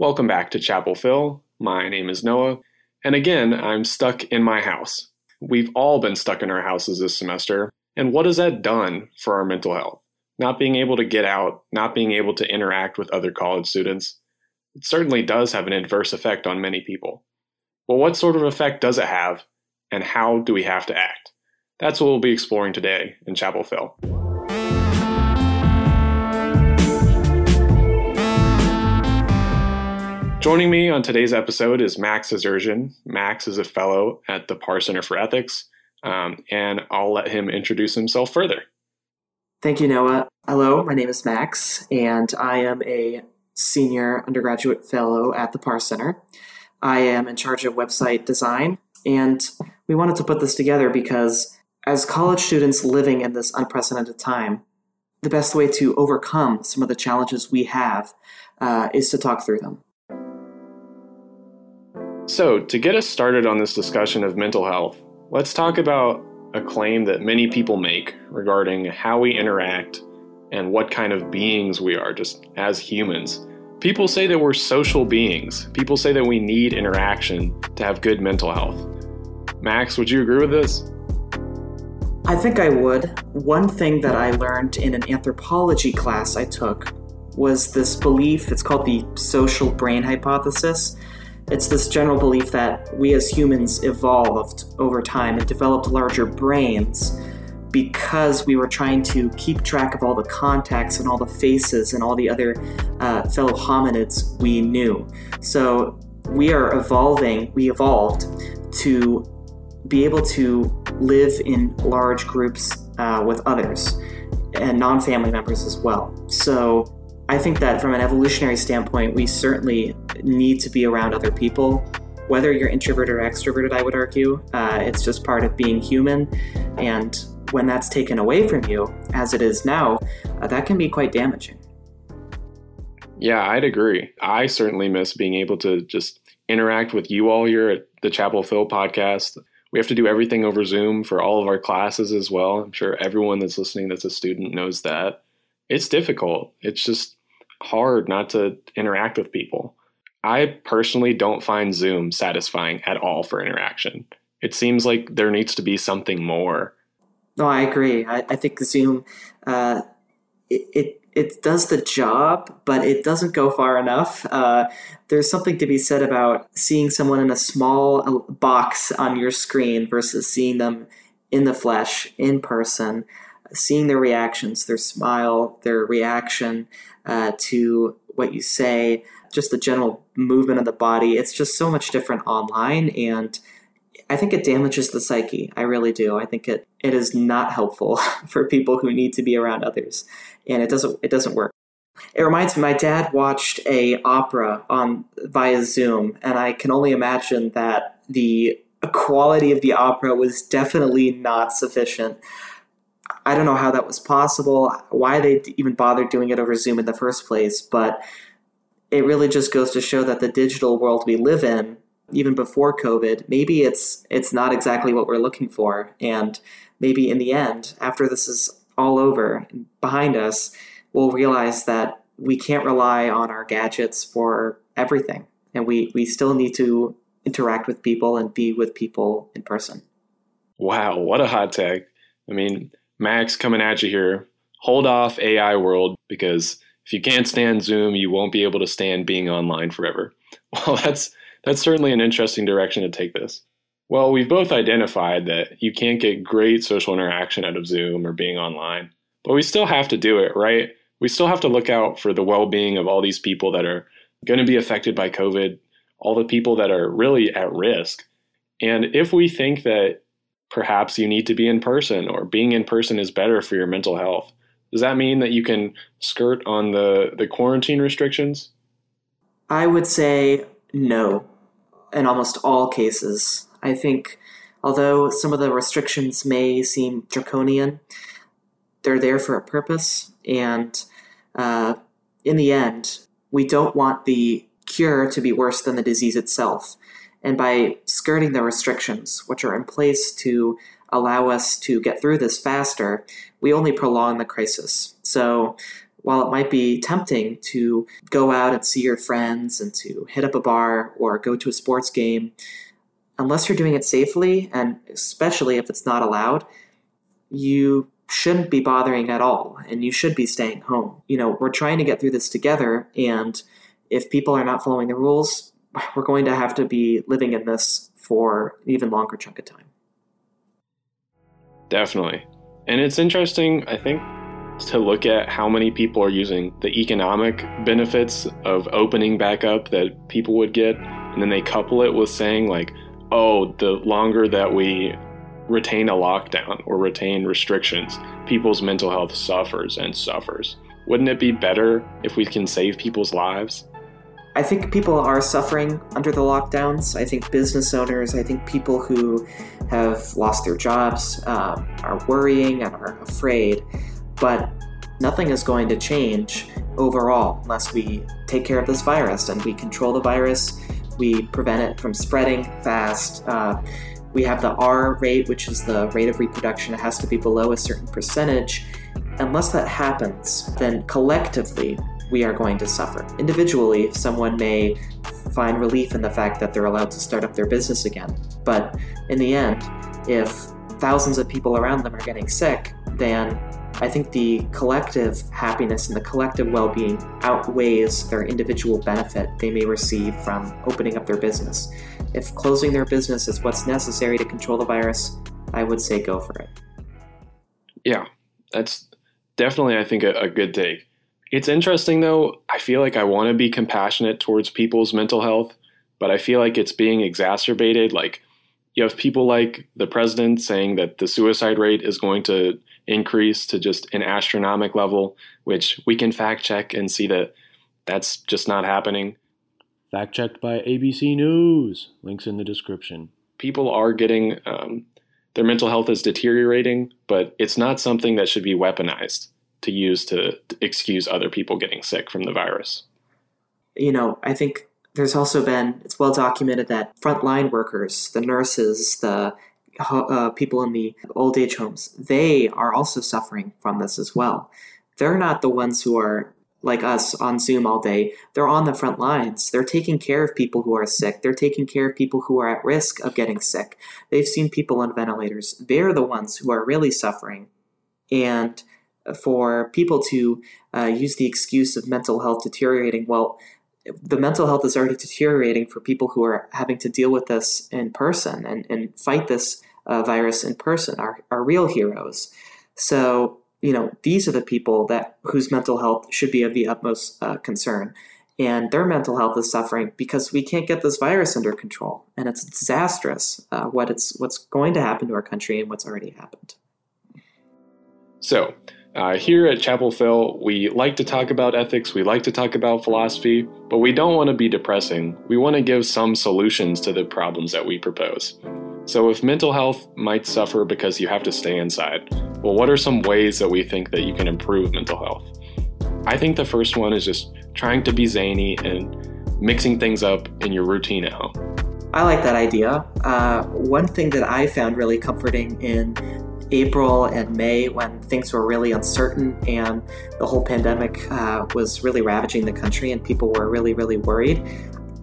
Welcome back to Chapel Phil. My name is Noah, and again, I'm stuck in my house. We've all been stuck in our houses this semester, and what has that done for our mental health? Not being able to get out, not being able to interact with other college students. It certainly does have an adverse effect on many people. Well, what sort of effect does it have, and how do we have to act? That's what we'll be exploring today in Chapel Phil. Joining me on today's episode is Max Azerjian. Max is a fellow at the Parr Center for Ethics, um, and I'll let him introduce himself further. Thank you, Noah. Hello, my name is Max, and I am a senior undergraduate fellow at the Parr Center. I am in charge of website design, and we wanted to put this together because as college students living in this unprecedented time, the best way to overcome some of the challenges we have uh, is to talk through them. So, to get us started on this discussion of mental health, let's talk about a claim that many people make regarding how we interact and what kind of beings we are just as humans. People say that we're social beings. People say that we need interaction to have good mental health. Max, would you agree with this? I think I would. One thing that I learned in an anthropology class I took was this belief, it's called the social brain hypothesis, it's this general belief that we as humans evolved over time and developed larger brains because we were trying to keep track of all the contacts and all the faces and all the other uh, fellow hominids we knew. So we are evolving, we evolved to be able to live in large groups uh, with others and non family members as well. So I think that from an evolutionary standpoint, we certainly need to be around other people. Whether you're introverted or extroverted, I would argue, uh, it's just part of being human. And when that's taken away from you, as it is now, uh, that can be quite damaging. Yeah, I'd agree. I certainly miss being able to just interact with you all here at the Chapel Phil podcast. We have to do everything over Zoom for all of our classes as well. I'm sure everyone that's listening that's a student knows that. It's difficult. It's just hard not to interact with people. I personally don't find Zoom satisfying at all for interaction. It seems like there needs to be something more. No, I agree. I, I think Zoom, uh, it, it it does the job, but it doesn't go far enough. Uh, there's something to be said about seeing someone in a small uh, box on your screen versus seeing them in the flesh, in person, seeing their reactions, their smile, their reaction uh, to what you say, just the general movement of the body. It's just so much different online, and I think it damages the psyche. I really do. I think it it is not helpful for people who need to be around others, and it doesn't it doesn't work. It reminds me, my dad watched a opera on via Zoom, and I can only imagine that the quality of the opera was definitely not sufficient. I don't know how that was possible, why they even bothered doing it over Zoom in the first place, but it really just goes to show that the digital world we live in, even before COVID, maybe it's it's not exactly what we're looking for, and maybe in the end, after this is all over behind us, we'll realize that we can't rely on our gadgets for everything, and we we still need to interact with people and be with people in person. Wow, what a hot tag! I mean, Max coming at you here. Hold off AI world because if you can't stand Zoom, you won't be able to stand being online forever. Well, that's that's certainly an interesting direction to take this. Well, we've both identified that you can't get great social interaction out of Zoom or being online, but we still have to do it, right? We still have to look out for the well-being of all these people that are going to be affected by COVID, all the people that are really at risk. And if we think that perhaps you need to be in person or being in person is better for your mental health. Does that mean that you can skirt on the, the quarantine restrictions? I would say no in almost all cases. I think although some of the restrictions may seem draconian, they're there for a purpose. And uh, in the end, we don't want the cure to be worse than the disease itself. And by skirting the restrictions, which are in place to allow us to get through this faster, we only prolong the crisis. So while it might be tempting to go out and see your friends and to hit up a bar or go to a sports game, unless you're doing it safely, and especially if it's not allowed, you shouldn't be bothering at all and you should be staying home. You know, we're trying to get through this together, and if people are not following the rules, we're going to have to be living in this for an even longer chunk of time. Definitely. And it's interesting, I think, to look at how many people are using the economic benefits of opening back up that people would get. And then they couple it with saying, like, oh, the longer that we retain a lockdown or retain restrictions, people's mental health suffers and suffers. Wouldn't it be better if we can save people's lives? I think people are suffering under the lockdowns. I think business owners, I think people who have lost their jobs um, are worrying and are afraid. But nothing is going to change overall unless we take care of this virus and we control the virus, we prevent it from spreading fast. Uh, we have the R rate, which is the rate of reproduction. It has to be below a certain percentage. Unless that happens, then collectively we are going to suffer. Individually, someone may find relief in the fact that they're allowed to start up their business again. But in the end, if thousands of people around them are getting sick, then I think the collective happiness and the collective well being outweighs their individual benefit they may receive from opening up their business. If closing their business is what's necessary to control the virus, I would say go for it. Yeah, that's definitely, I think, a, a good take. It's interesting, though. I feel like I want to be compassionate towards people's mental health, but I feel like it's being exacerbated. Like, you have people like the president saying that the suicide rate is going to increase to just an astronomical level, which we can fact check and see that that's just not happening. Fact checked by ABC News. Links in the description. People are getting, um, their mental health is deteriorating, but it's not something that should be weaponized to use to excuse other people getting sick from the virus. You know, I think there's also been, it's well documented that frontline workers, the nurses, the uh, people in the old age homes, they are also suffering from this as well. They're not the ones who are like us on Zoom all day. They're on the front lines. They're taking care of people who are sick. They're taking care of people who are at risk of getting sick. They've seen people on ventilators. They're the ones who are really suffering. And for people to uh, use the excuse of mental health deteriorating, well, the mental health is already deteriorating for people who are having to deal with this in person and, and fight this uh, virus in person, are, are real heroes. So, you know, these are the people that whose mental health should be of the utmost uh, concern. And their mental health is suffering because we can't get this virus under control. And it's disastrous uh, what it's, what's going to happen to our country and what's already happened. So, uh, here at Chapel Phil, we like to talk about ethics, we like to talk about philosophy, but we don't want to be depressing. We want to give some solutions to the problems that we propose. So, if mental health might suffer because you have to stay inside, well, what are some ways that we think that you can improve mental health? I think the first one is just trying to be zany and mixing things up in your routine at home. I like that idea. Uh, one thing that I found really comforting in April and May when things were really uncertain and the whole pandemic uh, was really ravaging the country and people were really, really worried.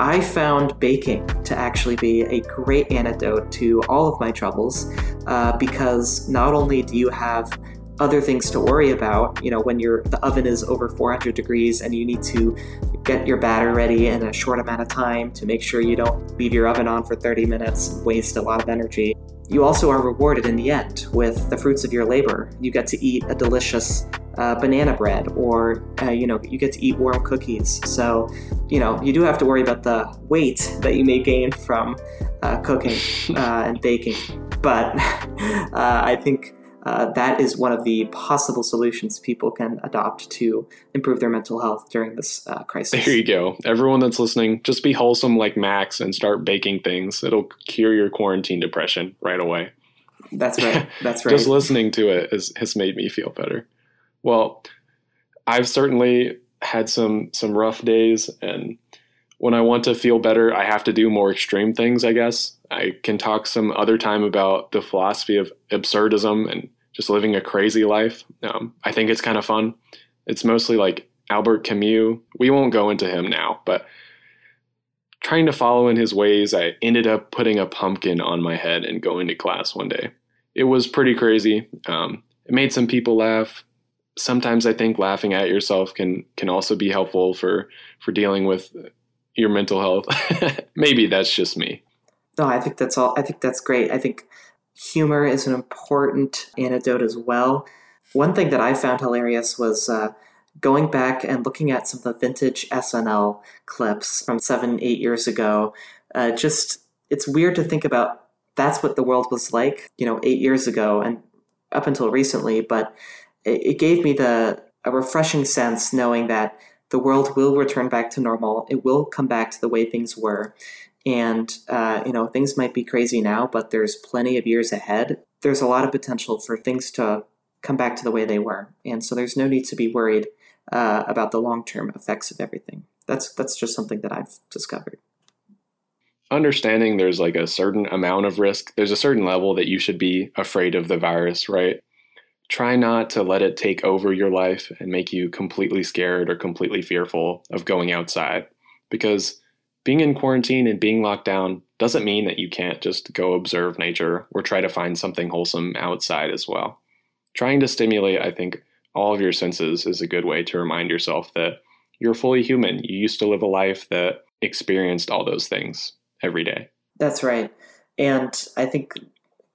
I found baking to actually be a great antidote to all of my troubles uh, because not only do you have other things to worry about, you know, when your the oven is over 400 degrees and you need to get your batter ready in a short amount of time to make sure you don't leave your oven on for 30 minutes waste a lot of energy. You also are rewarded in the end with the fruits of your labor. You get to eat a delicious uh, banana bread, or uh, you know, you get to eat warm cookies. So, you know, you do have to worry about the weight that you may gain from uh, cooking uh, and baking. But uh, I think uh, that is one of the possible solutions people can adopt to improve their mental health during this uh, crisis. There you go. Everyone that's listening, just be wholesome like Max and start baking things. It'll cure your quarantine depression right away. That's right. That's right. just listening to it has, has made me feel better. Well, I've certainly had some some rough days and when I want to feel better, I have to do more extreme things, I guess. I can talk some other time about the philosophy of absurdism and just living a crazy life. Um, I think it's kind of fun. It's mostly like Albert Camus. We won't go into him now, but trying to follow in his ways, I ended up putting a pumpkin on my head and going to class one day. It was pretty crazy. Um, it made some people laugh. Sometimes I think laughing at yourself can can also be helpful for for dealing with your mental health. Maybe that's just me. No, I think that's all. I think that's great. I think humor is an important antidote as well. One thing that I found hilarious was uh, going back and looking at some of the vintage SNL clips from seven, eight years ago. Uh, just it's weird to think about. That's what the world was like, you know, eight years ago and up until recently. But it, it gave me the a refreshing sense knowing that the world will return back to normal. It will come back to the way things were. And, uh, you know, things might be crazy now, but there's plenty of years ahead. There's a lot of potential for things to come back to the way they were. And so there's no need to be worried uh, about the long term effects of everything. That's, that's just something that I've discovered. Understanding there's like a certain amount of risk, there's a certain level that you should be afraid of the virus, right? Try not to let it take over your life and make you completely scared or completely fearful of going outside because being in quarantine and being locked down doesn't mean that you can't just go observe nature or try to find something wholesome outside as well. Trying to stimulate, I think, all of your senses is a good way to remind yourself that you're fully human. You used to live a life that experienced all those things every day. That's right. And I think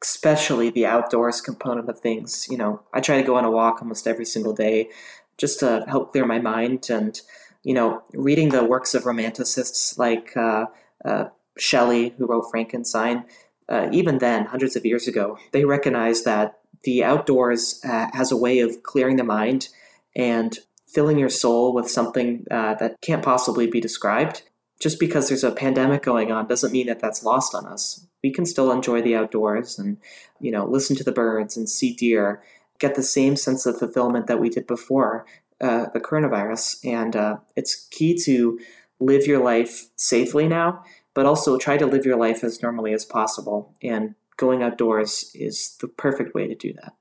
especially the outdoors component of things, you know, I try to go on a walk almost every single day just to help clear my mind and you know, reading the works of romanticists like uh, uh, Shelley, who wrote Frankenstein, uh, even then, hundreds of years ago, they recognized that the outdoors uh, has a way of clearing the mind and filling your soul with something uh, that can't possibly be described. Just because there's a pandemic going on doesn't mean that that's lost on us. We can still enjoy the outdoors and, you know, listen to the birds and see deer, get the same sense of fulfillment that we did before uh, the coronavirus, and uh, it's key to live your life safely now, but also try to live your life as normally as possible. And going outdoors is the perfect way to do that.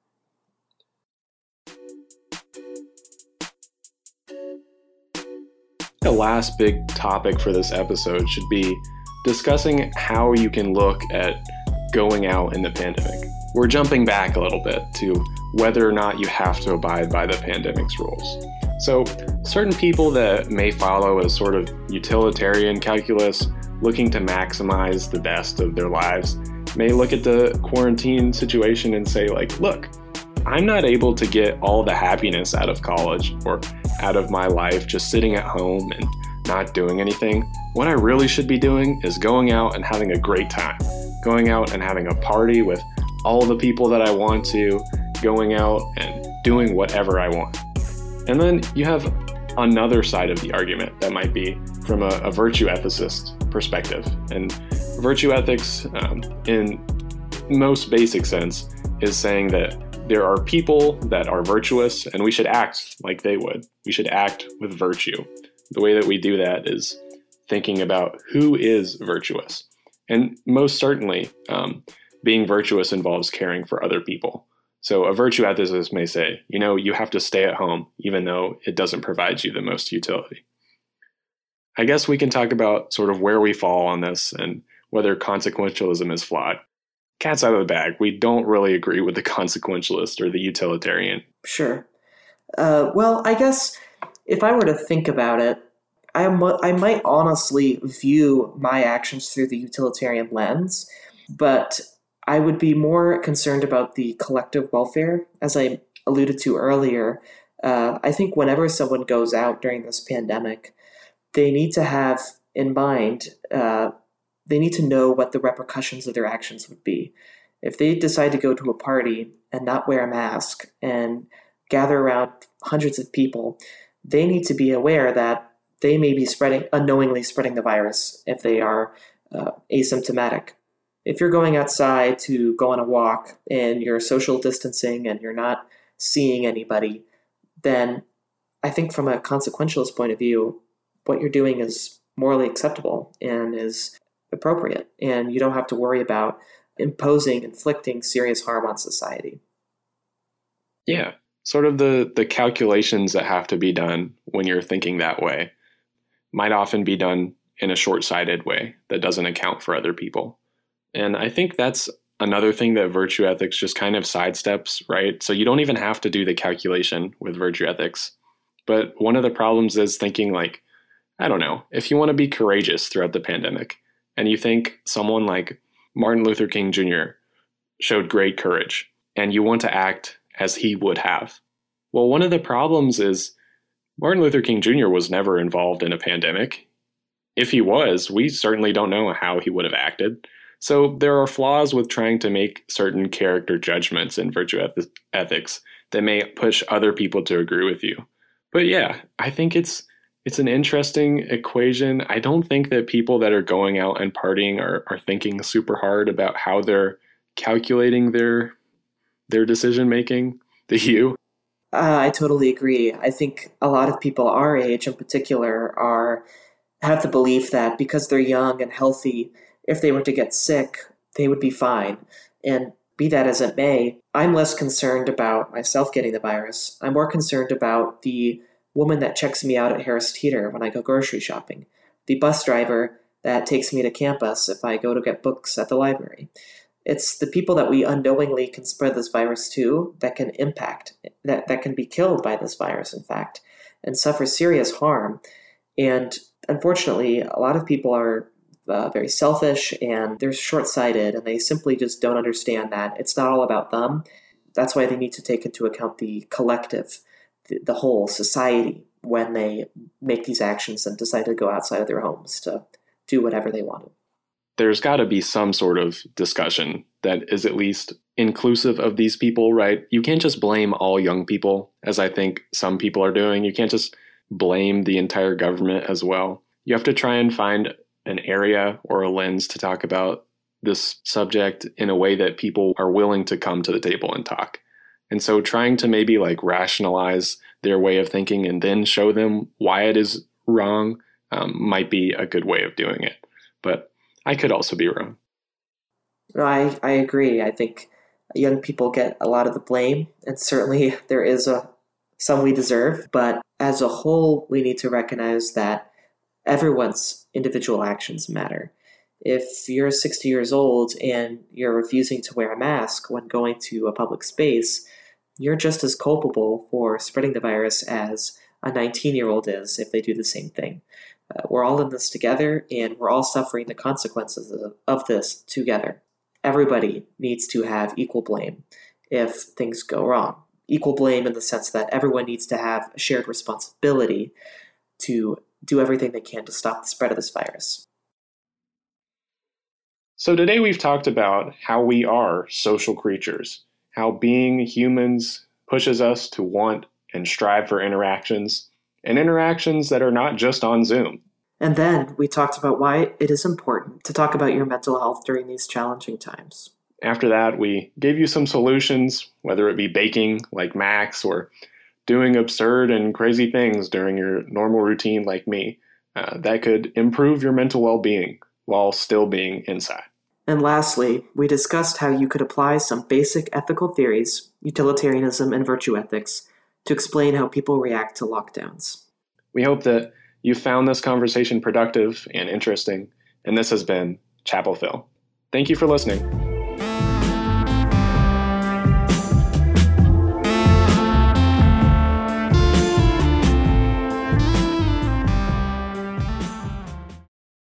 The last big topic for this episode should be discussing how you can look at going out in the pandemic. We're jumping back a little bit to whether or not you have to abide by the pandemic's rules. So, certain people that may follow a sort of utilitarian calculus, looking to maximize the best of their lives, may look at the quarantine situation and say, like, look, I'm not able to get all the happiness out of college or out of my life just sitting at home and not doing anything. What I really should be doing is going out and having a great time, going out and having a party with all the people that I want to, going out and doing whatever I want. And then you have another side of the argument that might be from a, a virtue ethicist perspective. And virtue ethics, um, in most basic sense, is saying that there are people that are virtuous and we should act like they would. We should act with virtue. The way that we do that is thinking about who is virtuous. And most certainly, um, being virtuous involves caring for other people. So a virtue ethicist may say, you know, you have to stay at home, even though it doesn't provide you the most utility. I guess we can talk about sort of where we fall on this and whether consequentialism is flawed. Cat's out of the bag. We don't really agree with the consequentialist or the utilitarian. Sure. Uh, well, I guess if I were to think about it, I I might honestly view my actions through the utilitarian lens, but I would be more concerned about the collective welfare. As I alluded to earlier, uh, I think whenever someone goes out during this pandemic, they need to have in mind, uh, they need to know what the repercussions of their actions would be. If they decide to go to a party and not wear a mask and gather around hundreds of people, they need to be aware that they may be spreading, unknowingly spreading the virus if they are uh, asymptomatic if you're going outside to go on a walk and you're social distancing and you're not seeing anybody, then I think from a consequentialist point of view, what you're doing is morally acceptable and is appropriate. And you don't have to worry about imposing, inflicting serious harm on society. Yeah. sort of the the calculations that have to be done when you're thinking that way might often be done in a short-sighted way that doesn't account for other people. And I think that's another thing that virtue ethics just kind of sidesteps, right? So you don't even have to do the calculation with virtue ethics. But one of the problems is thinking like, I don't know, if you want to be courageous throughout the pandemic and you think someone like Martin Luther King Jr. showed great courage and you want to act as he would have. Well, one of the problems is Martin Luther King Jr. was never involved in a pandemic. If he was, we certainly don't know how he would have acted. So there are flaws with trying to make certain character judgments in virtue eth- ethics that may push other people to agree with you. But yeah, I think it's it's an interesting equation. I don't think that people that are going out and partying are, are thinking super hard about how they're calculating their their decision making. The you? Uh, I totally agree. I think a lot of people our age, in particular, are have the belief that because they're young and healthy, if they were to get sick, they would be fine. And be that as it may, I'm less concerned about myself getting the virus. I'm more concerned about the woman that checks me out at Harris Teeter when I go grocery shopping, the bus driver that takes me to campus if I go to get books at the library. It's the people that we unknowingly can spread this virus to that can impact, that, that can be killed by this virus, in fact, and suffer serious harm. And unfortunately, a lot of people are uh, very selfish and they're short sighted and they simply just don't understand that it's not all about them. That's why they need to take into account the collective, the, the whole society when they make these actions and decide to go outside of their homes to do whatever they want there's got to be some sort of discussion that is at least inclusive of these people, right? You can't just blame all young people, as I think some people are doing. You can't just blame the entire government as well. You have to try and find an area or a lens to talk about this subject in a way that people are willing to come to the table and talk. And so trying to maybe like rationalize their way of thinking and then show them why it is wrong um, might be a good way of doing it. But I could also be wrong. I, I agree. I think young people get a lot of the blame, and certainly there is a some we deserve. But as a whole, we need to recognize that everyone's individual actions matter. If you're 60 years old and you're refusing to wear a mask when going to a public space, you're just as culpable for spreading the virus as a 19 year old is if they do the same thing. Uh, we're all in this together, and we're all suffering the consequences of, of this together. Everybody needs to have equal blame if things go wrong. Equal blame in the sense that everyone needs to have a shared responsibility to do everything they can to stop the spread of this virus. So, today we've talked about how we are social creatures, how being humans pushes us to want and strive for interactions, and interactions that are not just on Zoom. And then we talked about why it is important to talk about your mental health during these challenging times. After that, we gave you some solutions, whether it be baking like Max or doing absurd and crazy things during your normal routine like me, uh, that could improve your mental well being while still being inside. And lastly, we discussed how you could apply some basic ethical theories, utilitarianism, and virtue ethics to explain how people react to lockdowns. We hope that you found this conversation productive and interesting, and this has been Chapel Phil. Thank you for listening.